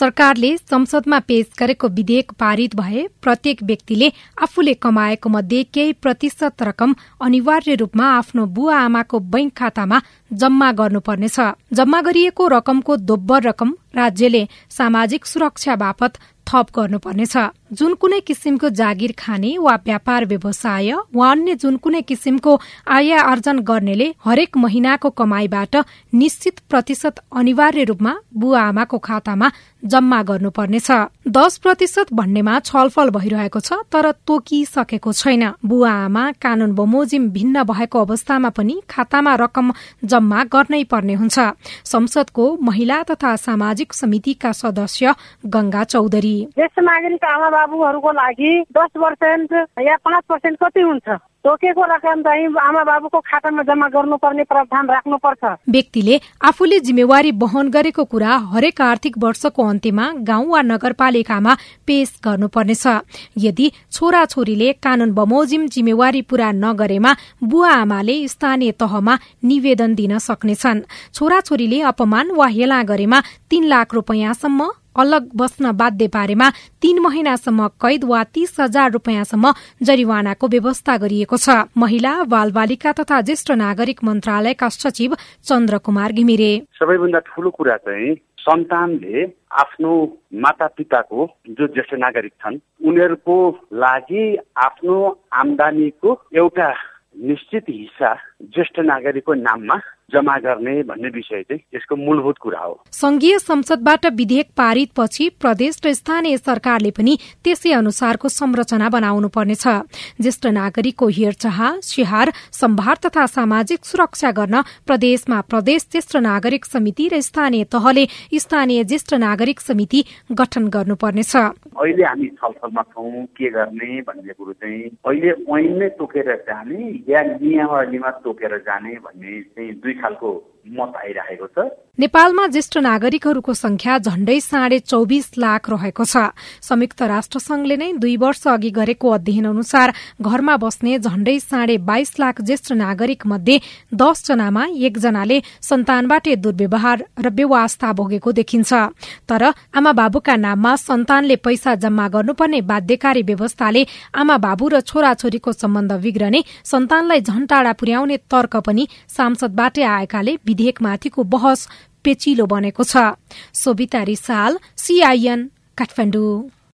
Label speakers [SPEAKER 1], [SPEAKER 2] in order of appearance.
[SPEAKER 1] सरकारले संसदमा पेश गरेको विधेयक पारित भए प्रत्येक व्यक्तिले आफूले कमाएको मध्ये केही प्रतिशत रकम अनिवार्य रूपमा आफ्नो बुवा आमाको बैंक खातामा जम्मा गर्नुपर्नेछ। जम्मा गरिएको रकमको दोब्बर रकम राज्यले सामाजिक सुरक्षा बापत थप गर्नुपर्नेछ। जुन कुनै किसिमको जागिर खाने वा व्यापार व्यवसाय वा अन्य जुन कुनै किसिमको आय आर्जन गर्नेले हरेक महिनाको कमाईबाट निश्चित प्रतिशत अनिवार्य रूपमा बुवा आमाको खातामा जम्मा गर्नुपर्नेछ। दश प्रतिशत भन्नेमा छलफल भइरहेको छ तर तोकिसकेको छैन। बुवा आमा कानून बमोजिम भिन्न भएको अवस्थामा पनि खातामा रकम जम्मा गर्नै पर्ने हुन्छ। संसदको महिला तथा सामाजिक समितिका सदस्य गंगा चौधरी।
[SPEAKER 2] ज्येष्ठ नागरिक आमा बाबुहरूको लागि दस पर्सेन्ट या पाँच पर्सेन्ट कति हुन्छ? तोकेको रकम चाहिँ आमा बाबुको खातामा जम्मा गर्नुपर्ने प्रावधान राख्नुपर्छ।
[SPEAKER 1] व्यक्तिले आफूले जिम्मेवारी वहन गरेको कुरा हरेक आर्थिक वर्षको अन्त्यमा गाउँ वा नगरपालिकामा पेश गर्नुपर्नेछ। यदि छोरा छोरीले कानून बमोजिम जिम्मेवारी पूरा नगरेमा बुवा आमाले स्थानीय तहमा निवेदन दिन सक्नेछन्। छोराछोरीले अपमान वा हेला गरेमा तीन लाख रूपियाँसम्म अलग बस्न बाध्य पारेमा तीन महिनासम्म कैद वा तीस हजार रूपियाँसम्म जरिवानाको व्यवस्था गरिएको छ। महिला बाल बालिका तथा ज्येष्ठ नागरिक मन्त्रालयका सचिव चन्द्र कुमार घिमिरे।
[SPEAKER 3] सबैभन्दा ठुलो कुरा चाहिँ सन्तानले आफ्नो माता पिताको जो ज्येष्ठ नागरिक छन् उनीहरूको लागि आफ्नो आमदानीको एउटा निश्चित हिस्सा ज्येष्ठ नागरिकको नाममा जम्मा गर्ने भन्ने विषय चाहिँ यसको मूलभूत कुरा हो।
[SPEAKER 1] संघीय संसदबाट विधेयक पारित पछि प्रदेश र स्थानीय सरकारले पनि त्यसै अनुसारको संरचना बनाउनु पर्नेछ ज्येष्ठ नागरिकको हेरचाह स्याहार सम्भार तथा सामाजिक सुरक्षा गर्न प्रदेशमा प्रदेश ज्येष्ठ नागरिक समिति र स्थानीय तहले स्थानीय ज्येष्ठ नागरिक समिति गठन गर्नुपर्नेछ।
[SPEAKER 3] अहिले हामी छलफलमा छौँ के गर्ने भन्ने कुरो चाहिँ अहिले ऐनमै तोकेर जाने या नियमावलीमा तोकेर जाने भन्ने चाहिँ दुई खालको मत आइरहेको छ।
[SPEAKER 1] नेपालमा ज्येष्ठ नागरिकहरूको संख्या झण्डै साढे चौबिस लाख रहेको छ। संयुक्त राष्ट्र संघले नै दुई वर्ष अघि गरेको अध्ययन अनुसार घरमा बस्ने झण्डै साढे बाइस लाख ज्येष्ठ नागरिक मध्ये दस जनामा एकजनाले सन्तानबाटै दुर्व्यवहार र बेवास्ता भोगेको देखिन्छ। तर आमा बाबुका नाममा सन्तानले पैसा जम्मा गर्नुपर्ने बाध्यकारी व्यवस्थाले आमा बाबु र छोराछोरीको सम्बन्ध बिग्रने सन्तानलाई झन्टाडा पुर्याउने तर्क पनि सांसदबाटै आएकाले विधेयकमाथिको बहस पेचिलो बनेको छ। सोभिता रिसाल सीआईएन काठमाडौँ।